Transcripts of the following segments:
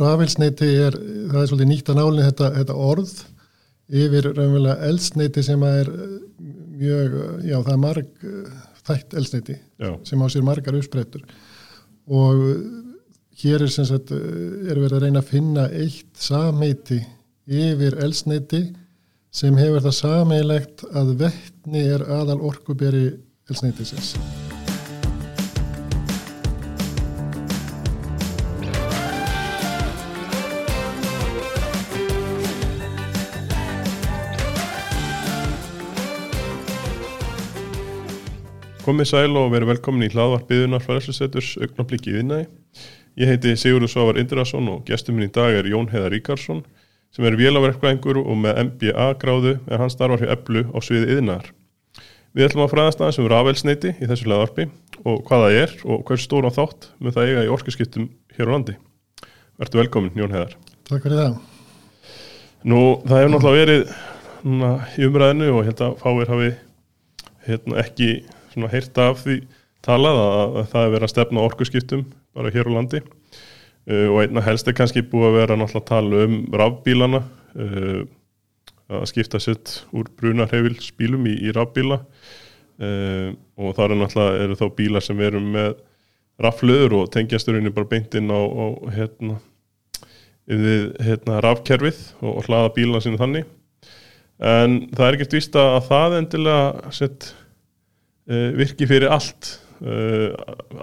rafelsneiti er, það er svolítið nýtt að nálinni þetta, þetta orð yfir raunverulega eldsneiti sem er mjög, já það er marg þætt eldsneiti Já. sem á sér margar uppsprettur og hér er sem sagt er verið að reyna að finna eitt samheiti yfir eldsneiti sem hefur það sameilegt að vettni er aðal orkuberi eldsneitisins. Komið sæl og verið velkomin í hlaðvarpiðunar fræðsluseturs augnabliki í viðnæði. Ég heiti Sigurður Svavar Indrason og gestur minn í dag er Jón Heiðar Ríkarsson sem er vélaverkvæðingur og með MBA gráðu en hann starfar hjá Eblu á sviði yðnaðar. Við ætlum að fræðast aðeins um rafelsneiti í þessu hlaðvarpi og hvað það er og hvers stóra þátt með það eiga í orkuskiptum hér á landi. Vertu velkomin Jón Heiðar. Takk fyrir það. Nú það hefur náttúrulega verið núna, í umræðinu og hérna fáir hafi hérna, ekki svona heyrt af því talað að, að það er verið að stefna orkuskiptum bara hér á landi. Uh, og einna helst er kannski búið að vera náttúrulega að tala um rafbílana uh, að skipta sitt úr brunarhefilsbílum í, í rafbíla. Uh, og það er náttúrulega eru þá bílar sem eru með raflöður og tengjasturinn bara beint inn á, á hérna, við hérna, rafkerfið og, og hlaða bílana sinni þannig. En það er ekkert vísta að það endilega sett virki fyrir allt uh,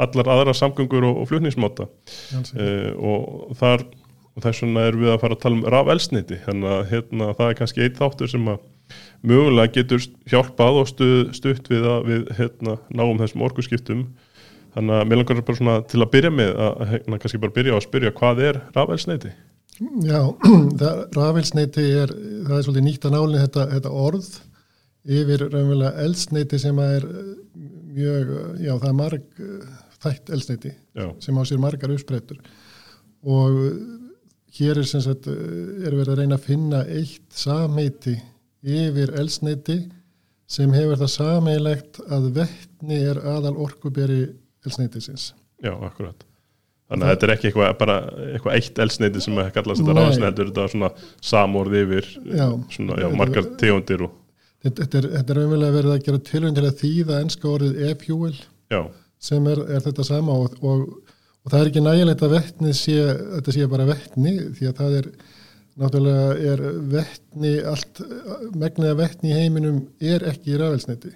allar aðra samgöngur og, og flutningsmáta. Uh, og þar og þess vegna erum við að fara að tala um rafelsniti þannig að hérna, það er kannski eitt þáttur sem að mögulega getur hjálpað og stuð, stutt við að við hérna, náum þessum orkuskiptum. Þannig að mér langar bara svona til að byrja með að hérna, kannski bara byrja á að spyrja hvað er rafelsniti? Já, rafelsneiti er, það er svolítið nýtt að nálinni þetta, þetta orð yfir raunverulega eldsneiti sem er mjög, já það er marg þætt eldsneiti Já. sem á sér margar uppsprettur og hér er sem sagt, er verið að reyna að finna eitt samheiti yfir eldsneiti sem hefur það sameilegt að vettni er aðal orkuberi eldsneitisins. Já, akkurat. Þannig að þetta er ekki eitthvað, bara eitthvað eitt elsneiti sem að kallast þetta Nei. ráðsneiti, heldur þetta svona samorð yfir Já. svona, já, margar tegundir og, Þetta, er, þetta er raunverulega verið að gera tilvæm til að þýða enska orðið e-fuel sem er, er þetta sama og, og, og það er ekki nægilegt að vettni sé, þetta sé bara vettni því að það er náttúrulega er vettni allt, megnið að vettni í heiminum er ekki í rafelsniti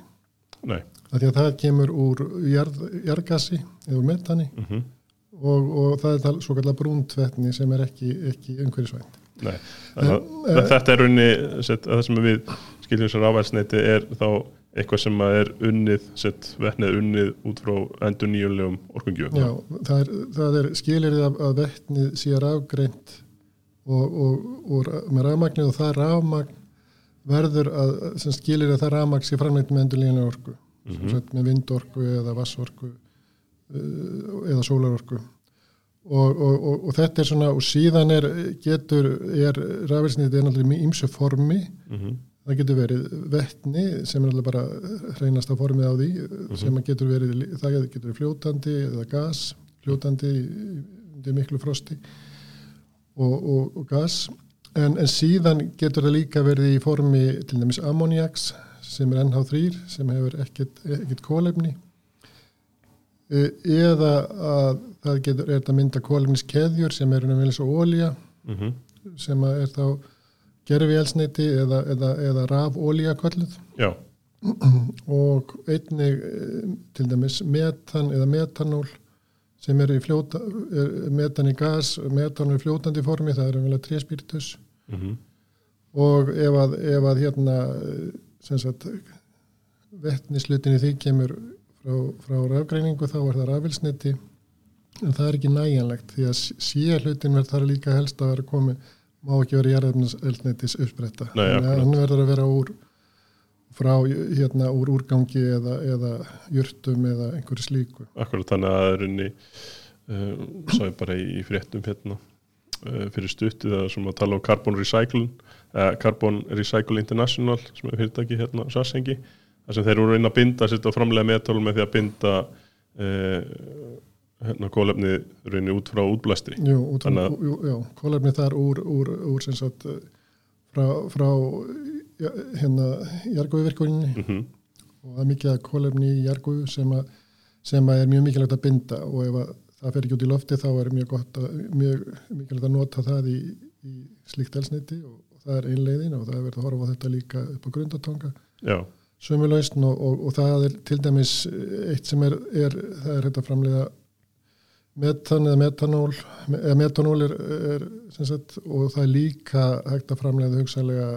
því að það kemur úr jarð, jarðgassi eða úr metani mm og, og það er það svo kallar brúnt vettni sem er ekki, ekki. Þannig að þetta er unni, það sem við skiljum sem ráðelsneiti er þá eitthvað sem er unnið, sett, vetnið unnið út frá endur nýjulegum orkungjöf. Já, það er, það er skilirðið að, að vettnið sé rafgreint og, og, og með rafmagnið og það rafmagn verður að, sem skilirðið að það rafmagn sé framleitt með endurlíðanlega orku mm -hmm. með vindorku eða vassorku uh, eða sólarorku og, og, og, og þetta er svona og síðan er getur er er náttúrulega í ýmsu formi Mm það getur verið vettni sem er alltaf bara hreinasta formið á því sem að getur verið, það getur verið fljótandi eða gas, fljótandi undir miklu frosti og, og, og gas. En, en síðan getur það líka verið í formi til dæmis ammoniaks sem er NH3 sem hefur ekkert, kólefni E- eða að það getur er þetta mynda kólefniskeðjur sem eru náttúrulega svo ólía -hmm. sem að er þá gerfi elsneiti eða, eða, eða raf ólía kölluð Já, og einnig eh, til dæmis metan eða metanól sem er fljóta, er metan í gas, metanól í fljótandi formi, það er umvel að tréspiritus mm og ef að, ef að hérna sem sagt vettnislutin í því kemur frá, frá rafgreiningu þá er það rafilsniti en það er ekki næjanlegt því að sé hlutin verð þar líka helst að vera komið má ekki vera að akkurat. hann verður að vera úr frá hérna úr úrgangi eða, eða jurtum eða einhverju slíku akkurat þannig að það er unni uh, sá ég bara í, fréttum hérna uh, fyrir stuttið að sem að tala um Carbon Recycle uh, Carbon Recycle International sem er fyrirtæki hérna á Sassengi þar sem þeir eru að reyna að binda sitt á framlega metal með því að binda uh, hérna kólefni reyni út frá útblæstri. Jú, út frá, jú, já, kólefni þar úr, úr, úr sem sagt eh, frá, frá ja, hérna jargóðvirkuninni mm og það er mikið að kólefni í jargóðu sem, sem að er mjög mikilvægt að binda. Og ef að það fer ekki út í lofti þá er mjög gott að, mjög mikilvægt að nota það í, í slíkt elsniti og, og það er einleiðin og það er verið að horfa þetta líka upp á grundatonga já, sömulausn og, og, og það er til dæmis eitt sem er, er það er hægt að framleiða metan eða metanól eða metanól er, er sagt, og það er líka hægt að framleiða hugsalega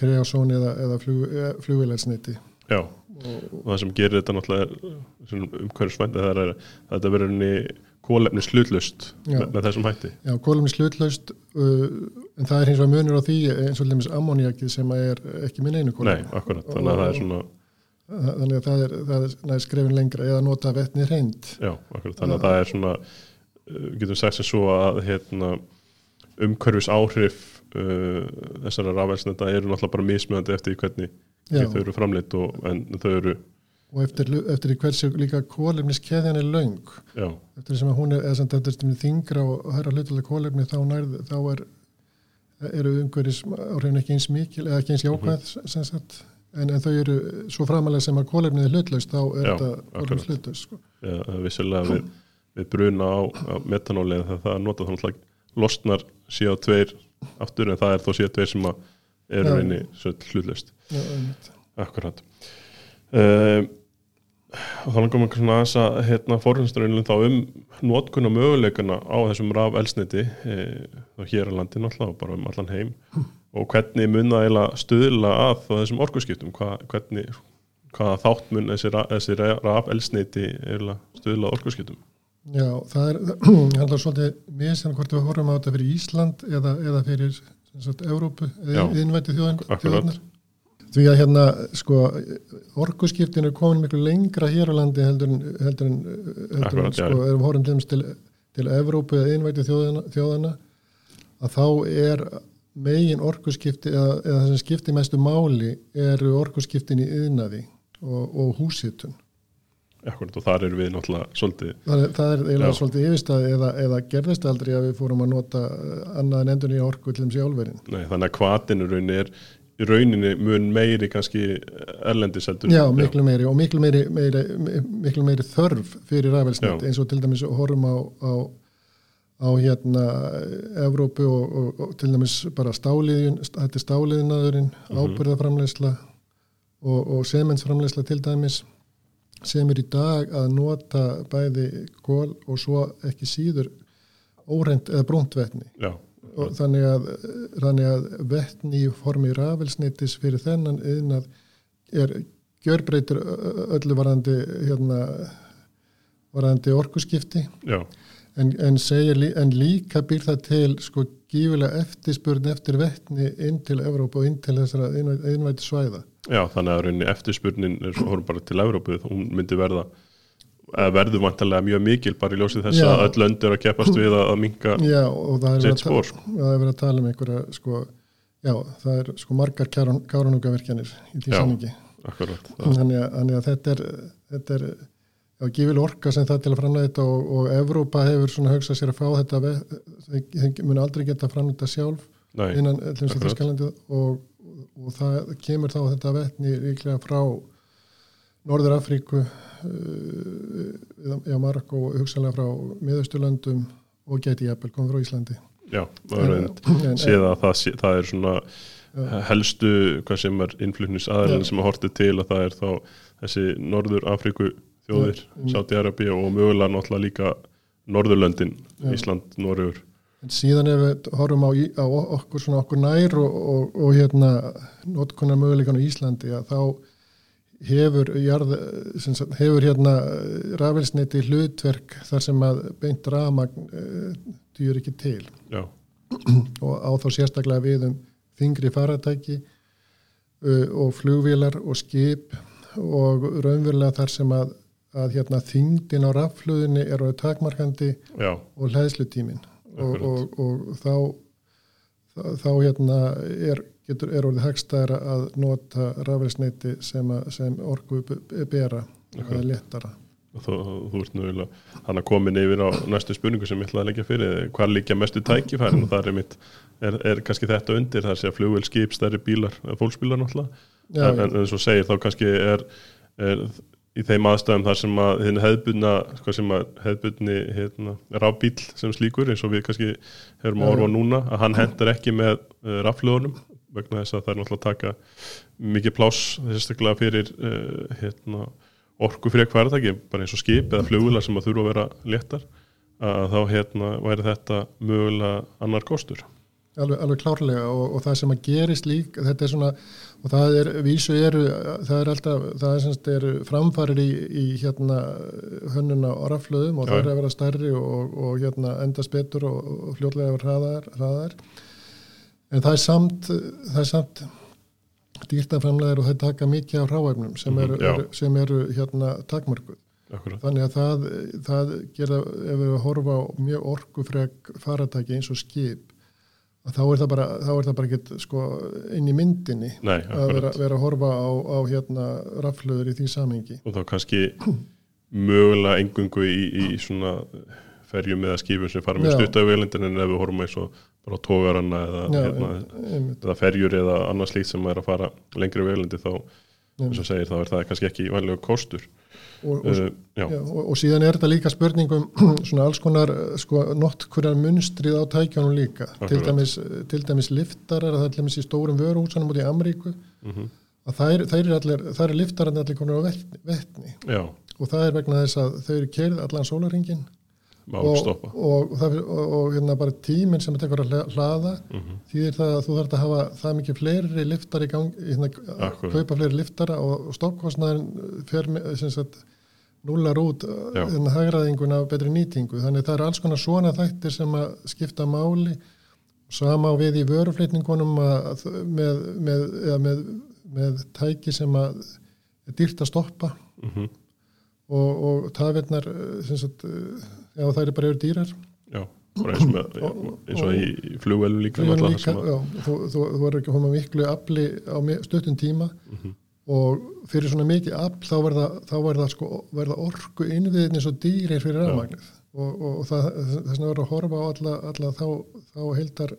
kreosón eða, eða flug, flugvilelsniti já og, og það sem gerir þetta náttúrulega umhverfisvænt það er að þetta verður henni kólefni slutlust Já. með, þessum hætti. Já, kólumni slutlaust uh, en það er hins vegar munur á því eins og dæmis ammoniakið sem er ekki minn einu Nei, kólumni akkurat, þannig að það er svona þannig að það er, það er skrefin lengra eða nota vetni reynd já, akkurat, þannig að það er svona uh, getum sagt sem svo að hérna, umhverfis áhrif uh, þessara rafelsneta eru náttúrulega bara mismöðandi eftir því hvernig þau eru framleitt og, en þau eru og eftir, eftir hversu líka kólefniskeðjan er löng. Já, eftir sem að hún er, eða þetta er stundum þingra og hæra hlutulega kólefni þá, nærð, þá er, eru umhverjus áhrifin ekki eins mikil eða ekki eins jákvæð sem sagt en, en þau eru svo framalega sem að kólefnið er hlutlaust þá er þetta kólefnis hlutlaust sko. já, vissilega við, við bruna á, á metanóli þegar það er notað þannig að losnar síðan tveir aftur en það er þó síðan tveir sem eru Já. reyni hlutlust Já, einmitt. Akkurat uh, og þannig komum við svona aðeins að hérna fórhundsturinn þá um notkun og möguleikana á þessum raf elsniti eh, þá hér á landi náttúrulega og bara um allan heim og hvernig mun það eiginlega stuðla að þessum orkuskiptum Hva, hvernig, hvaða þátt mun þessi, þessi raf elsniti eiginlega stuðla að orkuskiptum Já, það er er svolítið misjan hvort við horfum á þetta fyrir Ísland eða, eða fyrir sagt, Evrópu Já. eða innvætti þjóðan, Akkurat. þjóðarnar því að hérna sko orkuskiptin er komin miklu lengra hér á landi heldur en, heldur en, heldur en sko, erum horfum til, til, Evrópu eða innvætti þjóðana, þjóðana að þá er megin orkuskipti eða, eða það sem skipti mestu máli eru orkuskiptin í yðnaði og, og húsitun Akkurat, og þar eru við náttúrulega svolítið Það er, það er eiginlega Já. svolítið yfirstað eða, eða gerðist aldrei að við fórum að nota annað en endur nýja orku til þeim sjálfverðin. nei, þannig að rauninni er í rauninni mun meiri kannski erlendis heldur Já, miklu meiri og miklu meiri, meiri, miklu meiri þörf fyrir rafelsnett Já. eins og til dæmis horfum á, á, á hérna Evrópu og, og, og til dæmis bara stáliðin, þetta er stáliðinaðurinn, Mhm. ábyrðaframleysla og, og sementsframleysla til dæmis sem er í dag að nota bæði kól og svo ekki síður óreint eða brúntvetni Já, og þannig að, þannig að vetni í formi rafelsnittis fyrir þennan yðnað er gjörbreytir öllu varandi hérna varandi orkuskipti. Já, en, en, segir, en líka býr það til sko gífilega eftirspurn eftir vetni inn til Evrópu og inn til þessara einvæti svæða. Já, þannig að rauninni eftirspurnin er svo horfum bara til Evrópu hún myndi verða verður vantarlega mjög mikil bara í ljósið þess að öll lönd eru að keppast við að, að minka Já, og það er verið sitt að spór tala um einhverja sko, já, það er sko margar kárunungavirkjanir í því Já. sammingi Akkurat, þannig að, að þetta er þetta er já, gífil orka sem það til að framlega þetta og, og Evrópa hefur svona hugsað sér að fá þetta þau munu aldrei geta að framlega þetta sjálf nei, innan að. Þískalandi og, og það kemur þá þetta vetni líklega frá Norður Afríku uh, já, Marokko og hugsanlega frá miðausturlöndum og geti jafnvel komið frá Íslandi já, rauninni en, séð að það, það er svona Já. helstu hvað sem er innflutnis aðeins sem að horti til að það er þá þessi Norður Afríku þjóðir, Já. Sáti-Arabía og mögulega náttúrulega líka Norðurlöndin, Já. Ísland, Norður En síðan ef við horfum á, á okkur svona okkur nær og, og, og hérna notkunar möguleikan á Íslandi að þá hefur, jarð, sagt, hefur hérna rafelsniti hlutverk þar sem að beint rafmagn uh, dýr ekki til já, og á þá sérstaklega við um þingri faratæki uh, og flugvílar og skip og raunverulega þar sem að, að hérna þingdin á raffluðinni er á takmarkandi já, og hlæðslutímin og, og, og þá þá, hérna er, getur, er orðið hagstæðara að nota rafelsneiti sem, sem orku be- bera það Akkurat. er léttara. Og þú, þú ert nú hann að komin yfir á næstu spurningu sem ég ætlaði að leggja fyrir hvað líka mestu tækifærin? Og það er, mitt, er, er kannski þetta undir það sé að flugvel skip, stærri bílar, fólksbílar náttúrulega. Já, en eins og segir þá kannski er, er í þeim aðstæðum þar sem að hefðbunna hefðbunni hérna, rafbíl sem slíkur eins og við kannski höfum að orfa núna að hann hendur ekki með uh, raflöðunum vegna þess að það er náttúrulega að taka mikið pláss þessaklega fyrir uh, hérna, orku fyrir eitthvað aðtæki bara eins og skip eða flugula sem að þurfa að vera léttar að þá hérna, væri þetta mögulega annar kostur. Alveg, alveg klárlega og, og það sem að gerist lík þetta er svona og það er vísu eru það er alltaf það er, semst, er framfarir í, í hérna hönnuna og raflöðum og það er að vera stærri og, og hérna endast betur og, og fljóðlega hraðar, hraðar. En það er samt það er samt dýrtaframlegar og það taka mikið af ráefnum sem mhm, eru, mm, eru, sem eru hérna takmörguð þannig að það, það gera ef við horfa á mjög orkufreg faratæki eins og skip þá er það bara, bara ekki sko, inn í myndinni Nei, að vera, vera að horfa á, á hérna, raflöður í því samengi og þá kannski mögulega engungu í, í svona ferjum eða skifum sem fara með stuttauðvelindin en ef við horfum eins og bara tógaranna eða, hérna, eða ferjur eða annars slíkt sem er að fara lengri velindi þá, eins og segir, þá er það kannski ekki vanlega kostur. Og, og, uh, og, og síðan er þetta líka spurningum svona alls konar sko, nott hverjar munstrið á tækjónum líka. Til dæmis, til dæmis liftarar það er til dæmis í stórum vöruhúsanum út í Ameríku. Mm -hmm. að það er, er allir konar á vettni og það er vegna þess að þau eru kerð allan sólaringin og, það, og hérna bara tíminn sem þetta tekur að hlaða mm -hmm. því það að þú þarf að hafa það mikið fleiri liftar í gang hérna, kaupa fleiri liftara og stokkostnæðin fer sem sagt núlar út hérna, hagraðinguna betri nýtingu. Þannig það er alls konar svona þættir sem að skipta máli. Sama við í vöruflýtningunum með, með, með, með tæki sem að dýrt að stoppa. Mm -hmm. Og, og tafinnar já það er bara yfir dýrar. Já eins, með, eins og í flugvelum líka, líka já, þú, þú, þú er ekki koma miklu afli á stuttum tíma. Mm -hmm og fyrir svona mikið afl þá verða, þá verða, sko, verða orku innviðin eins og dýrir fyrir rafmagnið. Og, og, og þess að verða að horfa á alla, alla þá, þá heildar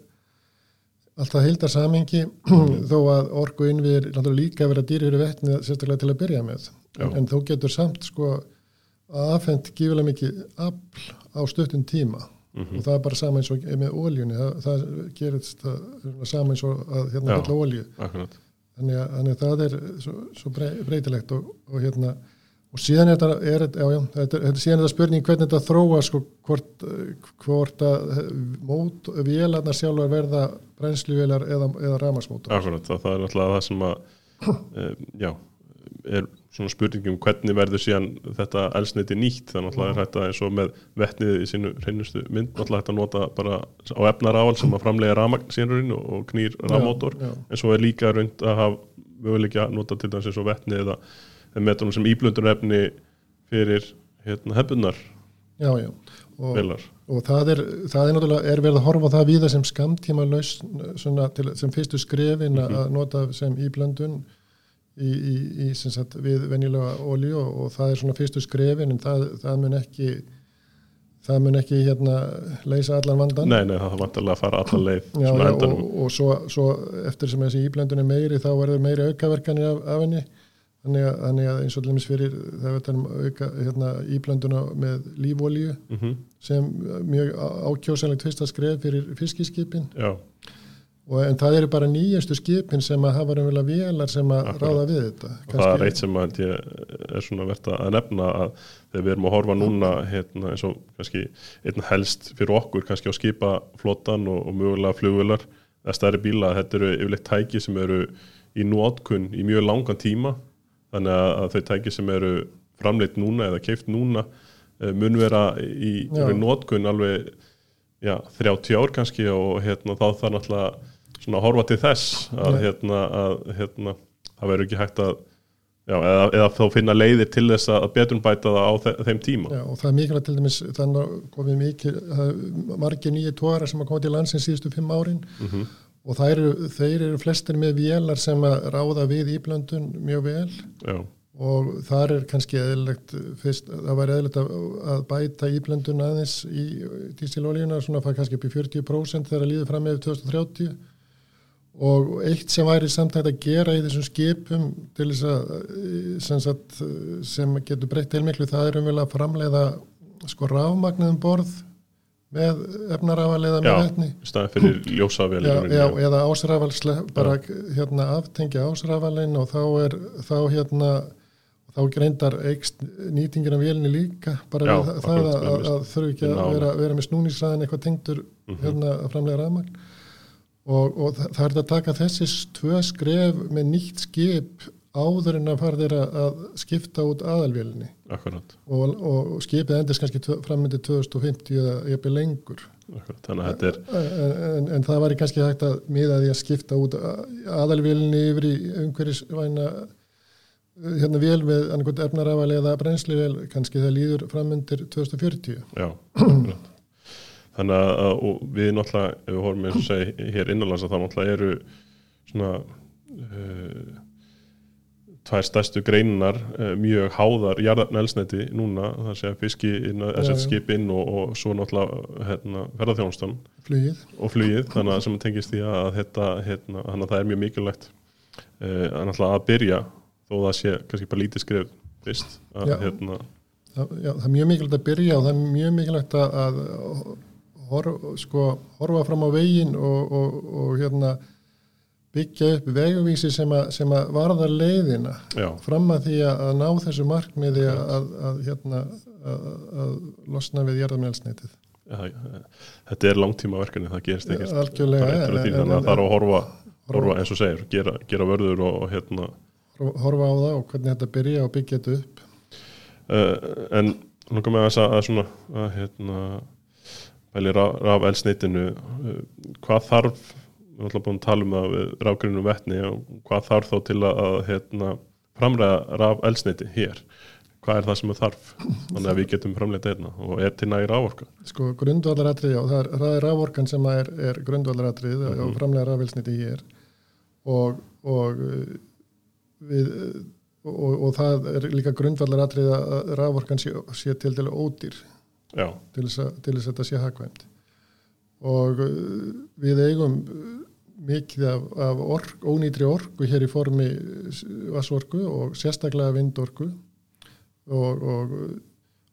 alltaf heildar samingi þó að orku innviðir líka verða dýrir fyrir vettni sérstaklega til að byrja með en, en þó getur samt sko aðfendt gífilega mikið afl á stöttun tíma. Mm -hmm. og það er bara sama eins og með óljunni það, það gerist sama eins og að hérna hella ólju þannig að, þannig að það er svo, svo breytilegt og, og hérna og síðan er þetta, spurning hvernig þetta þróa sko, hvort, hvort að mót, vélarnar sjálfur verða brennsluvélar eða, eða ramasmótor Akkurat, það, það er alltaf það sem að e, já, er svona spurningum hvernig verður síðan þetta elsniti nýtt, þannig að það er hægt að eins og með vettnið í sínu reynustu mynd alltaf hægt að nota bara á efnarával sem að framlega ramagn sínurinn og knýr ramótor, en svo er líka raund að hafa möguleikja að nota til dæmis eins og vettnið eða metunum sem íblöndunarefni fyrir hérna, hefbunar Já, já, og, og það, er, það er náttúrulega, er verið að horfa það við það sem skamtíma laus, sem fyrstu skrefin mm -hmm. að nota sem íblöndun í, í, í sagt, við venjulega ólíu og, og það er svona fyrstu skrefin en það, það mun ekki það mun ekki hérna leysa allan vandan Nei, nei, það vant alveg að fara allan leið já, já, og, og svo, svo eftir sem þessi íblendun er meiri þá verður meiri aukaverkani af, af henni. Þannig að, þannig að eins og lemmis fyrir það verður um auka hérna, íblenduna með lífólíu mm -hmm. sem mjög ákjósanlegt fyrsta skref fyrir fiskiskipin. Já Og, en það eru bara nýjastu skipin sem að hafa umvel að velar sem að Akkurat. ráða við þetta. Og það er eitt sem að er svona verðt að nefna að þegar við erum að horfa núna hérna, eins og kannski einn helst fyrir okkur kannski á skipaflottan og, og mögulega flugvelar eða stærri bíla, þetta eru yfirleitt tæki sem eru í nótkunn í mjög langan tíma þannig að, að þau tæki sem eru framleitt núna eða keift núna eh, mun vera í, í nótkunn alveg já, 30 ár kannski og hérna, þá þarf náttúrulega svona að horfa til þess að, hérna, að hérna, það verður ekki hægt að já, eða, eða þá finna leiðir til þess að betur bæta það á þeim tíma Já, og það er mikilvægt til dæmis þannig að komið mikil, margir nýju tóra sem hafa komið til landsins síðustu fimm árin mm -hmm. og eru, þeir eru flestir með vélar sem að ráða við íblöndun mjög vel já. Og þar er kannski eðlilegt fyrst, það væri eðlilegt að, að bæta íblendun aðeins í dísilolíuna svona fara kannski upp í 40% þegar að líði fram með 2030 og eitt sem væri samtækt að gera í þessum skipum til þess að sem, sagt, sem getur breytt heilmiklu það er umvel að framleiða sko rafmagnuðum borð með efnarafaleiða með vettni staðið fyrir ljósavel já, já, eða ásrafal bara hérna aftengja ásrafalin og þá er þá hérna þá greindar eikst nýtingin af vélni líka bara já, það, það að, að, að þurfu ekki að vera, vera með snúningsræðin eitthvað tengtur mm -hmm. hérna að framlega rafmagn. Og, og það, það er að taka þessi tvö skref með nýtt skip áður en að fara þeirra að skipta út aðalvélinni. Og, og skipið endist kannski frammyndið 2050 eða eða lengur. Akkurat, er... en, en, en það var kannski hægt að miða því að skipta út aðalvélinni yfir í umhverjusvæna hérna vél með annarkot efnaraval eða brennslivél kannski það líður frammyndir 2040 Já, þannig að við náttúrulega, ef við horfum eins og segja hér innanlands að það náttúrulega eru svona uh, tvær stærstu greinar uh, mjög háðar jarðarnelsneti núna, það sé að fiski inn að setja skip inn og, og svo náttúrulega hérna, ferðarþjónustan og flugið, þannig að sem tengist því að þetta, hérna, að það er mjög mikilvægt uh, að að byrja þó það sé kannski bara lítið skrif fyrst að, já, hérna, það, já, það er mjög mikilvægt að byrja og það er mjög mikilvægt að horfa, sko, horfa fram á veginn og, og, og hérna byggja upp vegavísi sem að, sem að varða leiðina Já. fram að því að ná þessu markmiði að, að, hérna, að losna við jarðamjálsneitið. Þetta er langtíma verkefni, það gerist ekkert algjörlega þannig að það er að horfa, horfa eins og segir, gera, gera vörður og hérna horfa á það og hvernig þetta byrja og byggja þetta upp. Uh, En nú komum við að svona að hérna bæli raf elsneitinu uh, hvað þarf við ætlum búin að tala um það við rákgrunum vettni og hvað þarf þá til að hérna, framræða raf elsneiti hér? Hvað er það sem það þarf? Þannig að við getum framleita einna og er til næri rávorka Sko grundvallaratrið, já, það er, rávorkan sem er, er grundvallaratrið mm -hmm. og framlega rafelsniti hér. Og, og við og, og það er líka grundvallaratrið að rávorkan sé, sé til til ódýr. Til þess að þetta sé hagvæmt og við eigum mikið af, af ork, ónýtri orku hér í formi vassorku og sérstaklega vindorku. Og, og,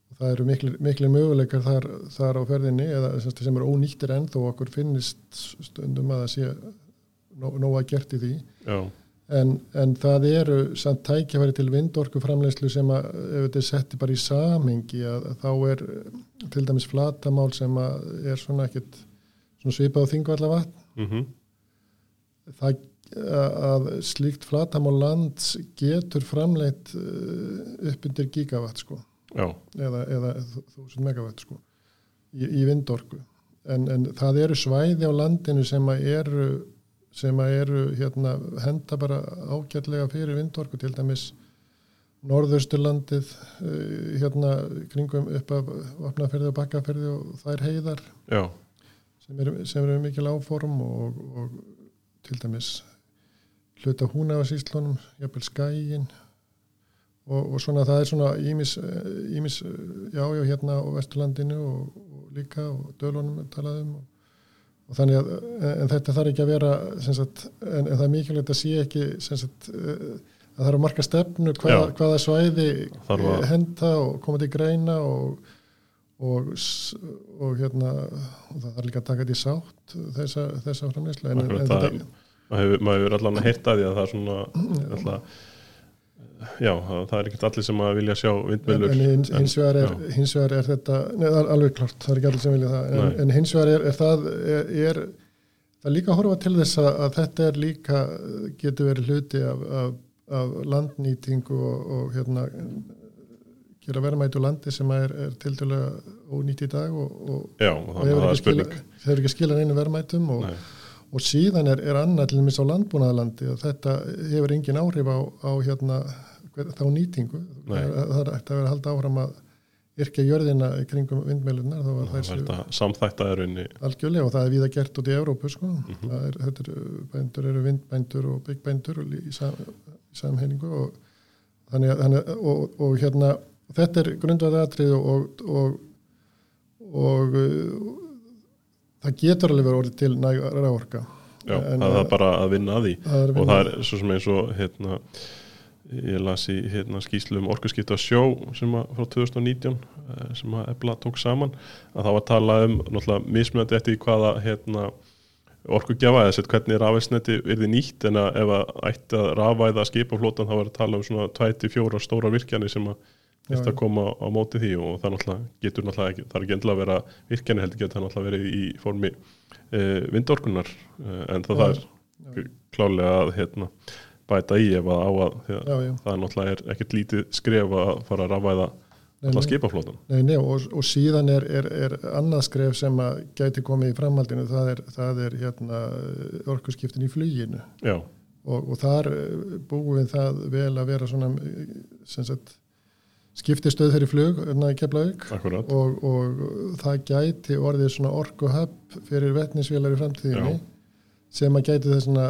og það eru miklu, möguleikar þar, þar á ferðinni eða sem eru ónýttir enn þó okkur finnist stundum að það sé nóg nó að gert í því en, en það eru samt tækjafæri til vindorku framlegslu sem að ef þetta er setti bara í samhengi að, að þá er til dæmis flatamál sem að er svona ekkit svona svipað á þingvallavatn. Mm -hmm það að slíkt flatam á land getur framleitt uh, upp undir gigawatt sko. Eða, eða 1000 megawatt sko í, í vindorku. En, en það eru svæði á landinu sem að eru sem að eru hérna henda bara ágætlega fyrir vindorku til dæmis Norðausturlandið uh, hérna kringum upp af vapnaferði og bakkaferði og það er heiðar Já. sem eru er mikil áform og, og til dæmis hluta húnafasíslunum, jafnvel skægin og, og svona það er svona ímis, ímis jájá hérna á Vesturlandinu og, og líka og dölunum talaðum og, og þannig að en þetta þarf ekki að vera sagt, en, en það er mikilvægt að sé ekki sagt, að það eru marga stefnu hvaða, hvaða svæði henda og koma til greina og og, og hérna og það þarf líka að taka þetta í sátt þessa, þessa framleysla maður hefur hitt að því að það er svona alltaf, já, það er ekkert allir sem að vilja sjá vindmjölur en, en hins, vegar er, hins vegar er þetta neða, alveg klart, það er ekki allir sem vilja það. En, en hins vegar er, er það er það líka að horfa til þess að, að þetta er líka, getur verið hluti af, af, af landnýtingu og, og hérna gera verðmætu landi sem er, er til dælu ónýtt í dag og, og, Já, og hefur ekki, ekki skilað einu verðmætum og, og síðan er, er annað til dæmis á landbúnaðalandi og þetta hefur engin áhrif á, á hérna, þá nýtingu. Það er eftir að vera að halda áfram að yrkja jörðina kringum vindmjölunar þá var það samþættaðurinn algjörlega og það er viða gert út í Európu sko. mm -hmm. er, er, bændur eru vindbændur og byggbændur í, sam, í samhenningu og þannig, að- þannig, að- og, og hérna þetta er grundvæði atrið og, og, og uh, það getur alveg verið orðið til nægra orka Já, En, það er bara að vinna að því. Það er og það er svo sem eins og hérna, ég las í hérna, skýslu um orkuskipta sjó sem að frá 2019 eh, sem að Ebla tók saman að það var að tala um náttúrulega mismunandi eftir því hvaða hérna, orkugjafa eða sett hvernig rafelsneti yrði nýtt en að ef að ætti að rafvæða skipaflótan þá var að tala um svona 24 stóra virkjani sem að já. að koma á móti því og það náttúrulega getur náttúrulega ekki, það er ekki endilega að vera virkjani heldur getur það náttúrulega verið í formi e, vindorkunar e, en það, það er klálega að hérna, bæta í ef að á að já, já. það er náttúrulega er ekkert lítið skref að fara að rafvæða Nei, alla nei. Nei, og, og síðan er, er, er annað skref sem að gæti komið í framhaldinu, það er, það er hérna, orkuskiptin í fluginu og, og þar eh, búum við það vel að vera svona eh, sem sagt, skiptistöð fyrir flug hérna í Keflavík og, og það gæti orðið svona orkuhöpp fyrir vetnisvélar í framtíðinni Já. Sem að gæti þessuna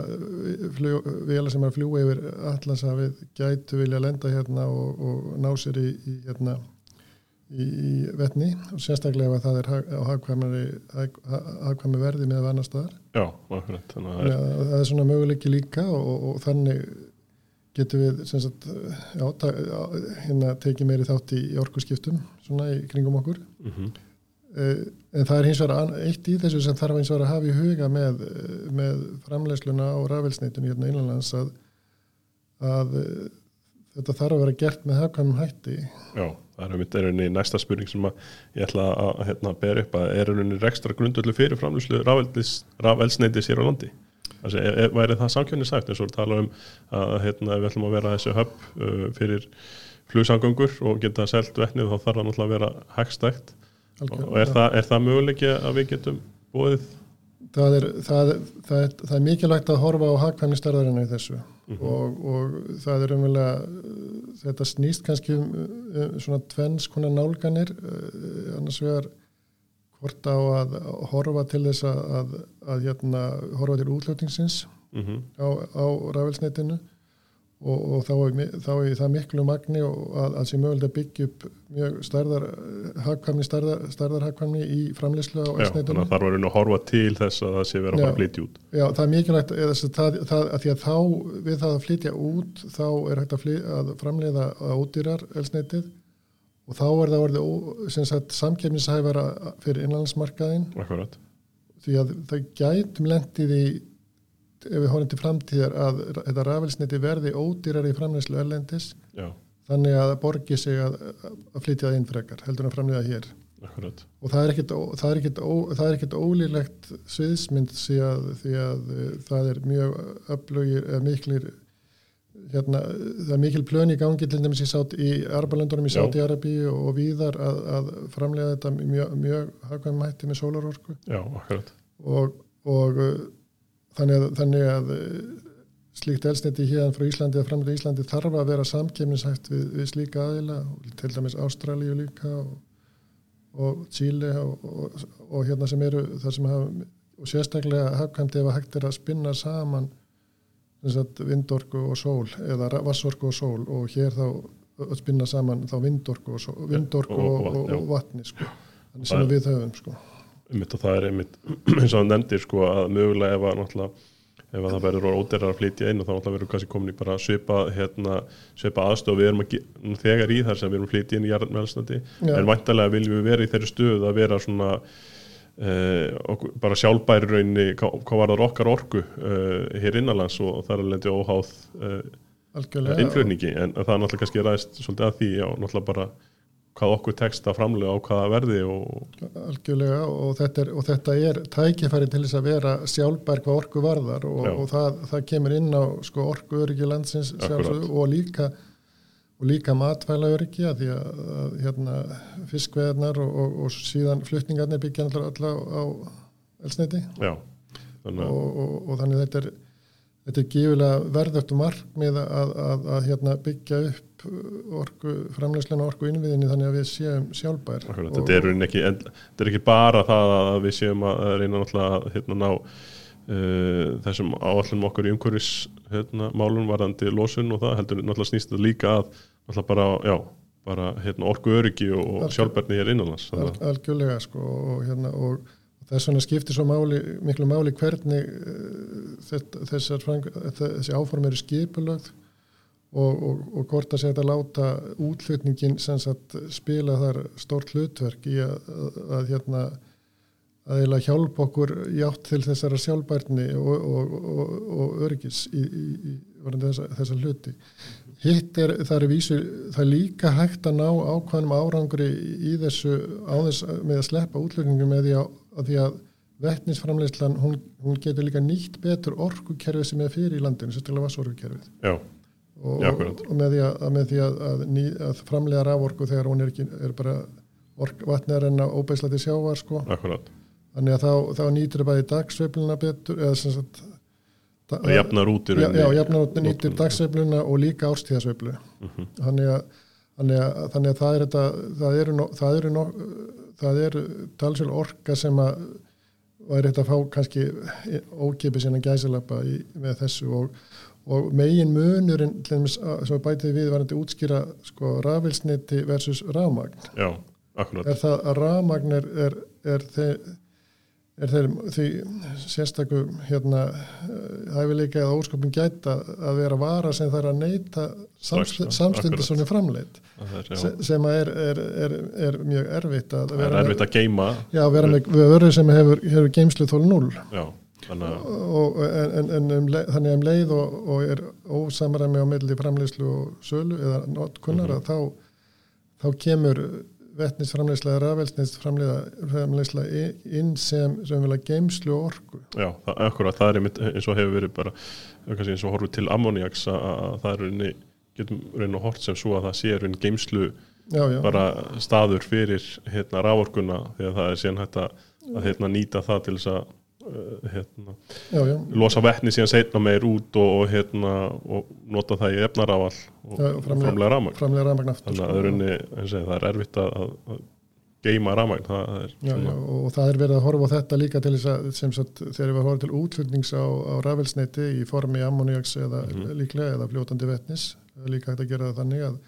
vélar sem er að fljúa yfir allansafið gætu vilja lenda hérna og, og ná sér í, í hérna í, í vetni. Og sérstaklega ef það er á hagkvæmi verði með annar staðar. Já, akkurat. Það er, það er svona möguleiki líka og, og, þannig getum við sem sagt, já, ta, já, hérna, tekið meiri þátt í, orkuskiptum svona í kringum okkur. Mm Eh, en það er hins vegar eitt í þessu sem þarf hins vegar að hafa í huga með, eh, með framleiðsluna og rafelsnitinu hérna innanlands að, að eh, þetta þarf að vera gert með hafkvæmum hætti. Já, það er einmitt er rauninni næsta spurning sem að ég ætla að hérna, bera upp að er rauninni rekstra grundöldu fyrir framlýslu rafelsneitis hér á landi? Þessi, er, er, væri það samkjörni sagt eins og tala um að hérna, við ætlum að vera þessu höpp uh, fyrir flugsamgöngur og geta selt vetnið þá þarf það náttúrulega að vera hagstækt og er það, er það möguleiki að við getum búið það er, það, það, það er mikilvægt að horfa á hagkvæmni starðarinn í þessu. Mhm. og, og það er umverulega þetta snýst kannski um, um svona tvenns konar nálganir. Uh, annars vegar hvort á að horfa til þess að, að, að hérna, horfa til útlötingsins mm -hmm. á, á rafelsnetinu og, og þá, er, þá er það miklu magni og að, að sé mögulegt að byggja upp mjög stærðar hagkvæmni, stærðar, stærðar hagkvæmni í framleyslu á Já, þannig elsnetinu. að þarf að horfa til þess að það sé vera Já. að flytja út Já, það er mikilvægt það, það, að því að þá við það að flytja út þá er hægt að, fly, að framleiða að ódýrar elsnetið og þá er það orðið sem samkefnishæfara fyrir innlandsmarkaðin Akkurat, því að það gætum lendið í ef við horfum til framtíðar að þetta rafelsniti verði ódýrar í framleyslu erlendis. Já, þannig að borgi sig að, að flytja það inn frekar heldur en að framleiða hér. Akkurat. Og það er ekkit, það er ekkit, það er ekkit ólílegt sviðsmynd því að, því að eh, það er mjög öflugir eða miklir hérna, það er mikil plön í gangi til dæmis í, Sátt, í Arabalöndunum í Já. Sáti Arabi og víðar að, að framlega þetta mjög, mjög hagkvæm mætti með sólarorku. Og, og uh, þannig að, þannig að uh, slíkt elsniti hérna frá Íslandi að framlega Íslandi þarf að vera samkemnishægt við, við slíka aðila til dæmis Ástralíu líka og, og Chile og, og, og hérna sem eru þar sem hafa og sérstaklega hagkvæmt ef að hægt er að spinna saman vindorku og sól eða vassorku og sól og hér þá að spinna saman þá vindorku og, sól, vindorku og- vatni sko. sem við höfum sko. Einmitt og það er einmitt eins og það nefndir sko að mögulega ef að náttúrulega ef að það verður ódeirar að flytja inn og þá náttúrulega verður kannski komin í bara svipa hérna, svipa aðstof við erum að, þegar í þar sem við erum flytja inn í jarðmælstandi Já. en væntalega viljum við vera í þeirri stöð að vera svona eh, okkur, bara sjálfbæri raunni hvað, hvað var það okkar orku eh, hér innanlands og, það er alveg óháð eh, innflutningi. En það er náttúrulega kannski ræðist svolítið að því og náttúrulega bara hvað okkur tekst að framlega á hvaða verði og algjörlega og þetta er, og þetta er tækifæri til þess að vera sjálfbær hvað orku varðar og, og það, það kemur inn á sko, orku öryggi landsins og líka og líka matvæla öryggi að því að, að hérna, fiskveðarnar og, og, og síðan flutningarnir byggja alla á elsniti já, þannig að og, og, og þannig þetta er þetta er gífulega verðögt markmið að, að, að hérna, byggja upp orku, framleysluna orku innviðinni þannig að við séum sjálfbær Akkurat, þetta er, ekki, en, þetta er ekki bara það að við séum að reyna náttúrulega að hérna, ná uh, þessum áallum okkar í umhverfis hérna, málum varðandi losun og það heldur náttúrulega snýst þetta líka að náttúrulega bara, já, bara hérna, orku öryggi og, sjálfberni hér innanlands Al, algjörlega sko og, hérna, og þess vegna skiptir svo máli, miklu máli hvernig uh, þetta, þessar, þessi áform eru skipulögð og, og, og hvort að segja að láta útflutningin sagt, spila þar stórt hlutverk í að, að, að hérna að eða hjálpa okkur hjátt til þessara sjálfbærni og, og öryggis í, í, í þessa, þessa hluti. Hitt er, það er vísu, það er líka hægt að ná ákvæmum árangri í þessu áðins með að sleppa útlökningum með því að, að því að vettnisframleyslan, hún, hún getur líka nýtt betur orkukerfið sem er fyrir í landinu, sérstaklega vassorkukerfið. Já og, og með því, að, með því að, ný, að framlega raforku þegar hún er, ekki, er bara ork, vatnið er enna óbeislati sjávar sko. Akkurat. Þannig að þá, þá nýtur það bæði dagsveifluna betur eða sem sagt Það jafnar út í rauninni. Já, já jafnar út nýtur dagsveifluna og líka ástíðasveiflu. Uh mhm. -huh. Þannig að Þannig að, þannig að það er þetta, það eru, no, það eru, no, það eru talsvel orka sem að væri þetta að fá kannski ókipið sína gæsilappa með þessu og, og megin munurinn sem bætið við varandi útskýra sko rafilsniti versus rafmagn. Já, akkurat. Er það að rafmagn er, er, er, þeir, er þeir því sérstakum hérna hæfileika eða óskapin gæta að vera vara sem er að neyta samstundi svona framleitt sem er, er mjög erfitt að vera er erfitt að geima Já, vera með vörður sem hefur, hefur geimslu þól 0 Já og, en, en um leið, þannig um leið og, og er ósamræmi á melli framleyslu og sölu eða notkunnar mm -hmm. þá, þá kemur vettnisframleysla eða rafelsnisframleysla inn sem, sem vilja geimslu og orku Já, það, akkurat, það er eins og hefur verið bara eins og horfið til ammoniaks að það er unni, getum reynið að hort sem svo að það sé unni geimslu já, já. bara staður fyrir hérna rávorkuna því að það er síðan hægt að, að hérna, nýta það til þess að hérna, já, já. losa vettni síðan setna meir út og, og, hérna, og nota það í efnaráall og já, framlega ramagn þannig að er, sko. segi, það er erfitt að, að geima ramagn það og það er verið að horfa á þetta líka til þess að sagt þegar við horfum til útflutnings á, á rafelsneiti í formi ammoniaks eða mm -hmm. líklega eða fljótandi vettnis líka hægt að gera það þannig að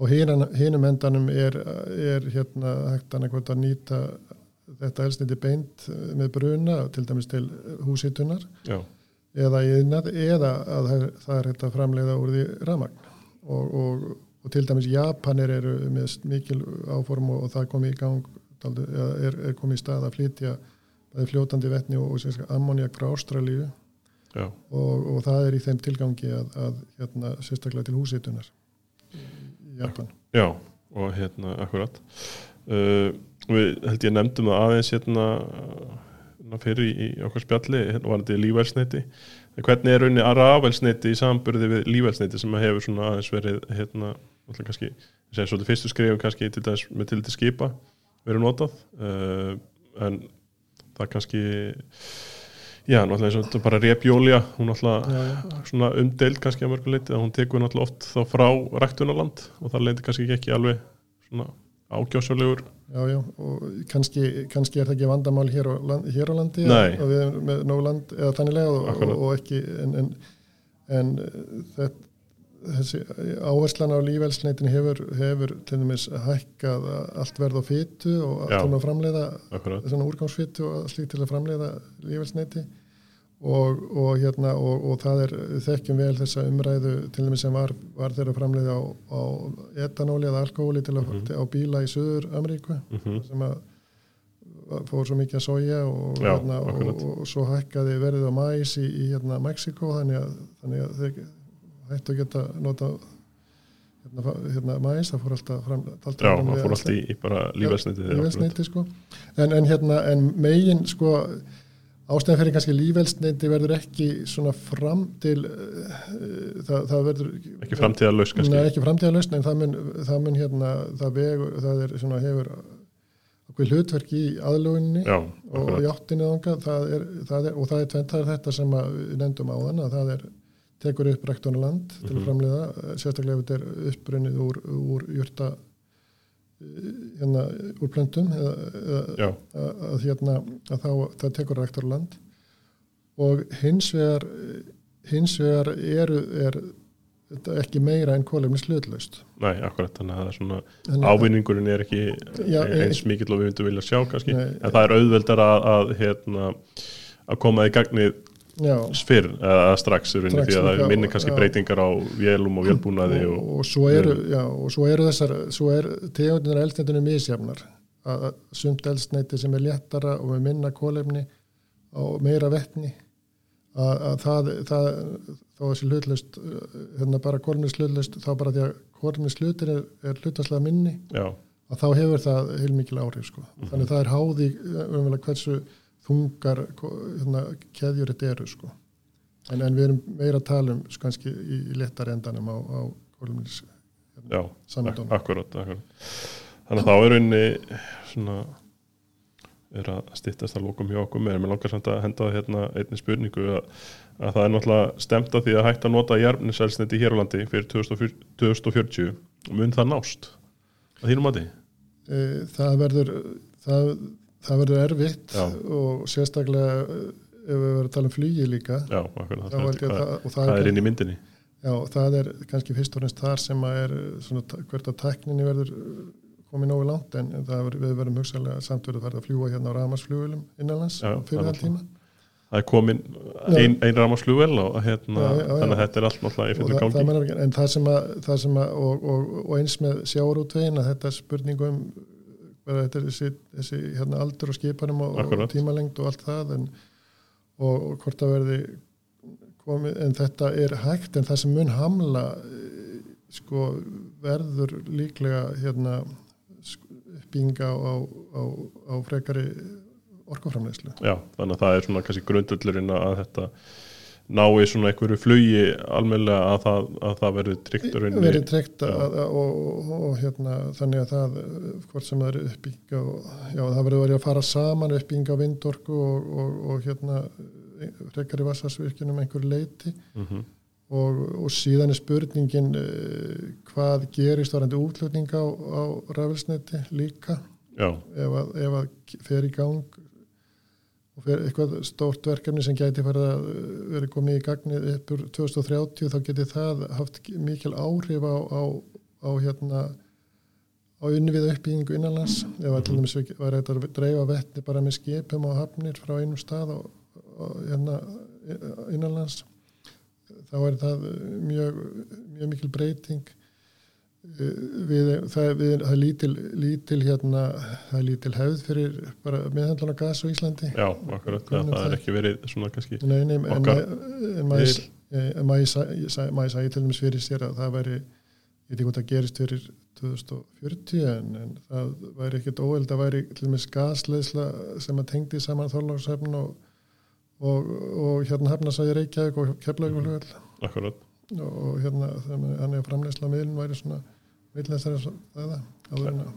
og hinum endanum er, er hérna hægt að nýta þetta elsniti beint eh, með bruna til dæmis til húsitunar eða í innað eða að það er hægt að framleiða úr því ramagn og, og, og til dæmis Japanir eru með mikil áform og, og það kom í gang er, er komið í stað að flytja fljótandi vettni og ammoniak frá Ástralíu. Og það er í þeim tilgangi að, að hérna, sérstaklega til húsitunar í Japan. Já, og hérna akkurat. Uh, við held ég nefndum það aðeins hérna, hérna fyrir í, okkar spjalli hérna var þetta lífælsneiti hvernig er rauninni að rafælsneiti í samburði við lífælsneiti sem hefur svona aðeins verið hérna, alltaf kannski segja svolítið fyrstu skrifum kannski til dæs, með til til skipa verið notað uh, en það kannski já, náttúrulega eins og bara repjólja hún náttúrulega svona umdeild kannski að mörguleiti að hún tekur náttúrulega oft þá frá ræktunarland og það leiti kannski ekki alveg svona ágjóðsjóðlegur Já, já, og kannski, kannski er það ekki vandamál hér á, hér á landi og við erum með nóg land eða þannilega og, og ekki en, en, en þetta, þessi áherslan á lífelsneitin hefur, hefur til dæmis hækkað allt verð á fyttu og allt um að framleiða svona úrgámsfyttu og allt slíkt til að framleiða lífelsneiti og, og, hérna, og, og það er þekkjum vel þessa umræðu til dæmis sem var, var þeirra framleiði á, á etanóli eða alkohóli til að mm -hmm. á bíla í Suður Ameríku mm -hmm. sem að fór svo mikið að sója og, Já, hérna, og svo hækkaði verðið á mæs í, í hérna, Mexiko þannig að, þannig að þeir hættu að geta nota hérna, hérna mæs, það fór alltaf fram Já, það fór alltaf í, í bara lífelsniti sko. en, en hérna en megin sko Ástæðan fyrir kannski lífelsneiti verður ekki svona fram til uh, það, það verður ekki framtíða laus kannski Nei, ekki framtíða laus, en það mun, það mun hérna, það vegur, það er svona hefur okkur hlutverk í aðlugunni Já, og í áttinni það er, er, og það er tventar þetta sem við nefndum á þann að það er tekur upp rektonaland mm -hmm. til að mhm. framleiða sérstaklega ef þetta er uppbrunnið úr, úr júrta hérna úr plöntum eða, að, hérna að þá það tekur rektorland. Og hins vegar hins vegar eru er þetta ekki meira en kólefni slutlaust Nei, akkurat, þannig að er svona ávinningurinn er ekki Já, eins mikill og við myndum vilja sjá kannski, Nei. en það er auðveldar að, að, hérna, að koma í gagnið fyrr, eða strax, Strax, því að það er minni kannski já. breytingar á vélum og vélbúnaði og, og, og, svo eru, já, og svo eru þessar svo er tegundunar eldsneitinu misjafnar. Að sumt eldsneiti sem er léttara og með minna kólefni og meira vettni að, að það, það þá þessi hlutlaust hérna bara kólefnis hlutlaust þá bara því að kólefnis hlutin er, er hlutaslega minni já, að þá hefur það heilmikil áhrif sko. þannig að það er háði umvegulega hversu þungar hérna, keðjur þetta eru sko. en, en við erum meira að tala um sko, kannski í, í léttar endanum á, á kólumnis já, Samdóma. ak þannig að þá er rauninni svona er að styttast að lókum hjá okkur mér, mér langar samt að henda hérna einni spurningu að, að það er náttúrulega stemt að því að hægt að nota jarniselsniti hér á landi fyrir 2040 2040, mun það nást að þínum mati? e, það verður það, það verður erfitt Já. og sérstaklega eh, ef við verðum að tala um flugi líka Já, akkurat, það, það, að það, og það, það er inn í myndinni. Já, það er kannski fyrst og fremst þar sem að er svona, ta- hvert að tækninni verður uh, komið nógu langt en það er, við verðum hugsaðlega samt verið að fara að fljúa hérna á ramarsflugulum innanlands Já, fyrir það er það tíma. Það er komin ein, ein rámasflugvel og hérna, Já, já, þannig að þetta er allt náttúrulega í fyrir það, það gangi en það sem að, það sem að og, og, og eins með sjáurútvegin að þetta spurningum bara þetta er þessi, þessi hérna, aldur og skipanum og, og tímalengd og allt það en, og, og hvort það verði komið, en þetta er hægt en það sem mun hamla eh, sko verður líklega hérna uppbygginga á, á, á, frekari orkuframleyslu Já, þannig að það er svona kannski grundullurinn að þetta nái svona einhverju flugi almennilega að það, að það verður tryggt í treykt Já. og, og, og hérna, þannig að það eh, hvort sem það er uppbygginga og, já, það verður verið að fara saman uppbygginga á vindorku og, og, og hérna frekari vassasvirkjunum einhver leiti Mhm. og, og síðan er spurningin uh, hvað gerist varandi útlutning á, á rafelsneti líka Já, ef að, ef að fer í gang og fer eitthvað stórt verkefni sem gæti uh, verið komið í gagnið upp úr 2030 þá geti það haft mikil áhrif á, á, á hérna á unnvið uppbyggingu innanlands. Ef að til dæmis við- væri þetta að dreifa vettni bara með skipum og hafnir frá einum stað og, og hérna innanlands þá er það mjög, mjög mikil breyting við, það, við, það er lítil, lítil hérna, það er lítil hefð fyrir bara meðhandlan á gas á Íslandi já, akkurat. Grunnum það er það. ekki verið svona kannski. nei, nei, en, Okkar en maður en maður sæ- maður sæði til dæmis fyrir sér að það væri ég veit ekki hvort það gerist fyrir 2040 en, en það væri ekkert óeld að væri til dæmis gasleisla sem að tengdi saman þorlagshefn og, og, og hérna hefnasæði Reykjavík og Keflavík Akkurat. Og, hérna þannig að framleysla miðlun væri svona miðlun þessari það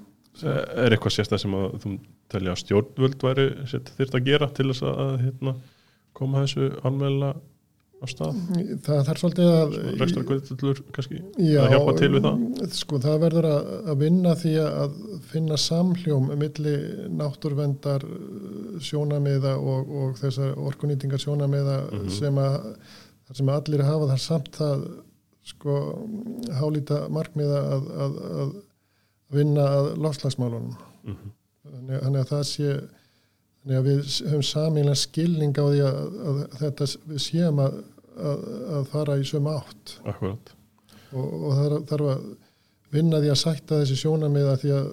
Er eitthvað sérstæð sem að þú telja að stjórnvöld væri þurft að gera til þess að hérna, koma þessu almennilega á stað? það þarf svolítið að Rekstrarkvöldur kannski? Já, að hjálpa til við það? Sko það verður að, að vinna því að finna samhljóm milli náttúrvendar sjónamiða og, og þessar orkunýtingar sjónamiða Mhm. sem að þar sem allir hafa þar samt það sko hálíta markmiða að, að, að vinna að lofslagsmálunum Mhm. þannig, þannig að það sé þannig að við höfum samílega skilning á því að, að þetta við séum að, að, að fara í sömu átt Akkurat. og, og þarf að vinna því að sætta þessi sjónamiða því að,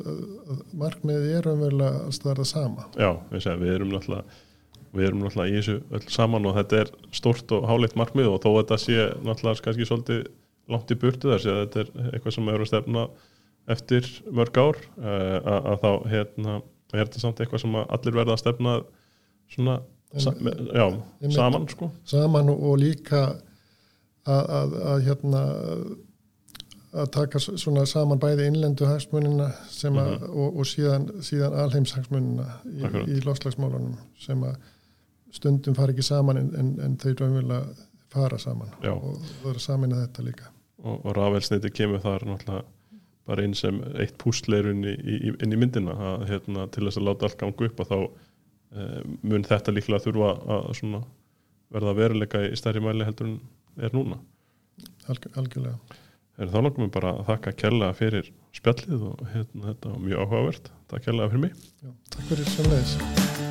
að markmiðið er umverulega er það sama Já, við, segja, við erum náttúrulega við erum náttúrulega í þessu öll saman og þetta er stort og háleitt markmið og þó að þetta sé náttúrulega kannski svolítið langt í burtu þess að þetta er eitthvað sem er að stefna eftir mörg ár uh, að, þá hérna er þetta samt eitthvað sem allir verða að stefna svona En- já, Einmitt. saman sko saman og, líka að, að, að hérna að taka svona saman bæði innlendu hagsmunina sem að, og, og síðan, síðan alheimshagsmunina í, Akkurat. í lofslagsmálunum sem að stundum fara ekki saman en, en, en þau raunverulega fara saman Já. og það er samin að þetta líka. Og, og rafelsniti kemur þar náttúrulega bara inn sem eitt pústleirun í, inn í myndina. Að, hérna, til þess að láta allt ganga upp að þá e, mun þetta líklega þurfa að verða veruleika í stærri mæli heldur en er núna. Alg, algjörlega. Er þá langum við bara að þakka kella fyrir spjallið og hérna, þetta var mjög áhugavert. Takk kella fyrir mig. Já, takk fyrir samleiðis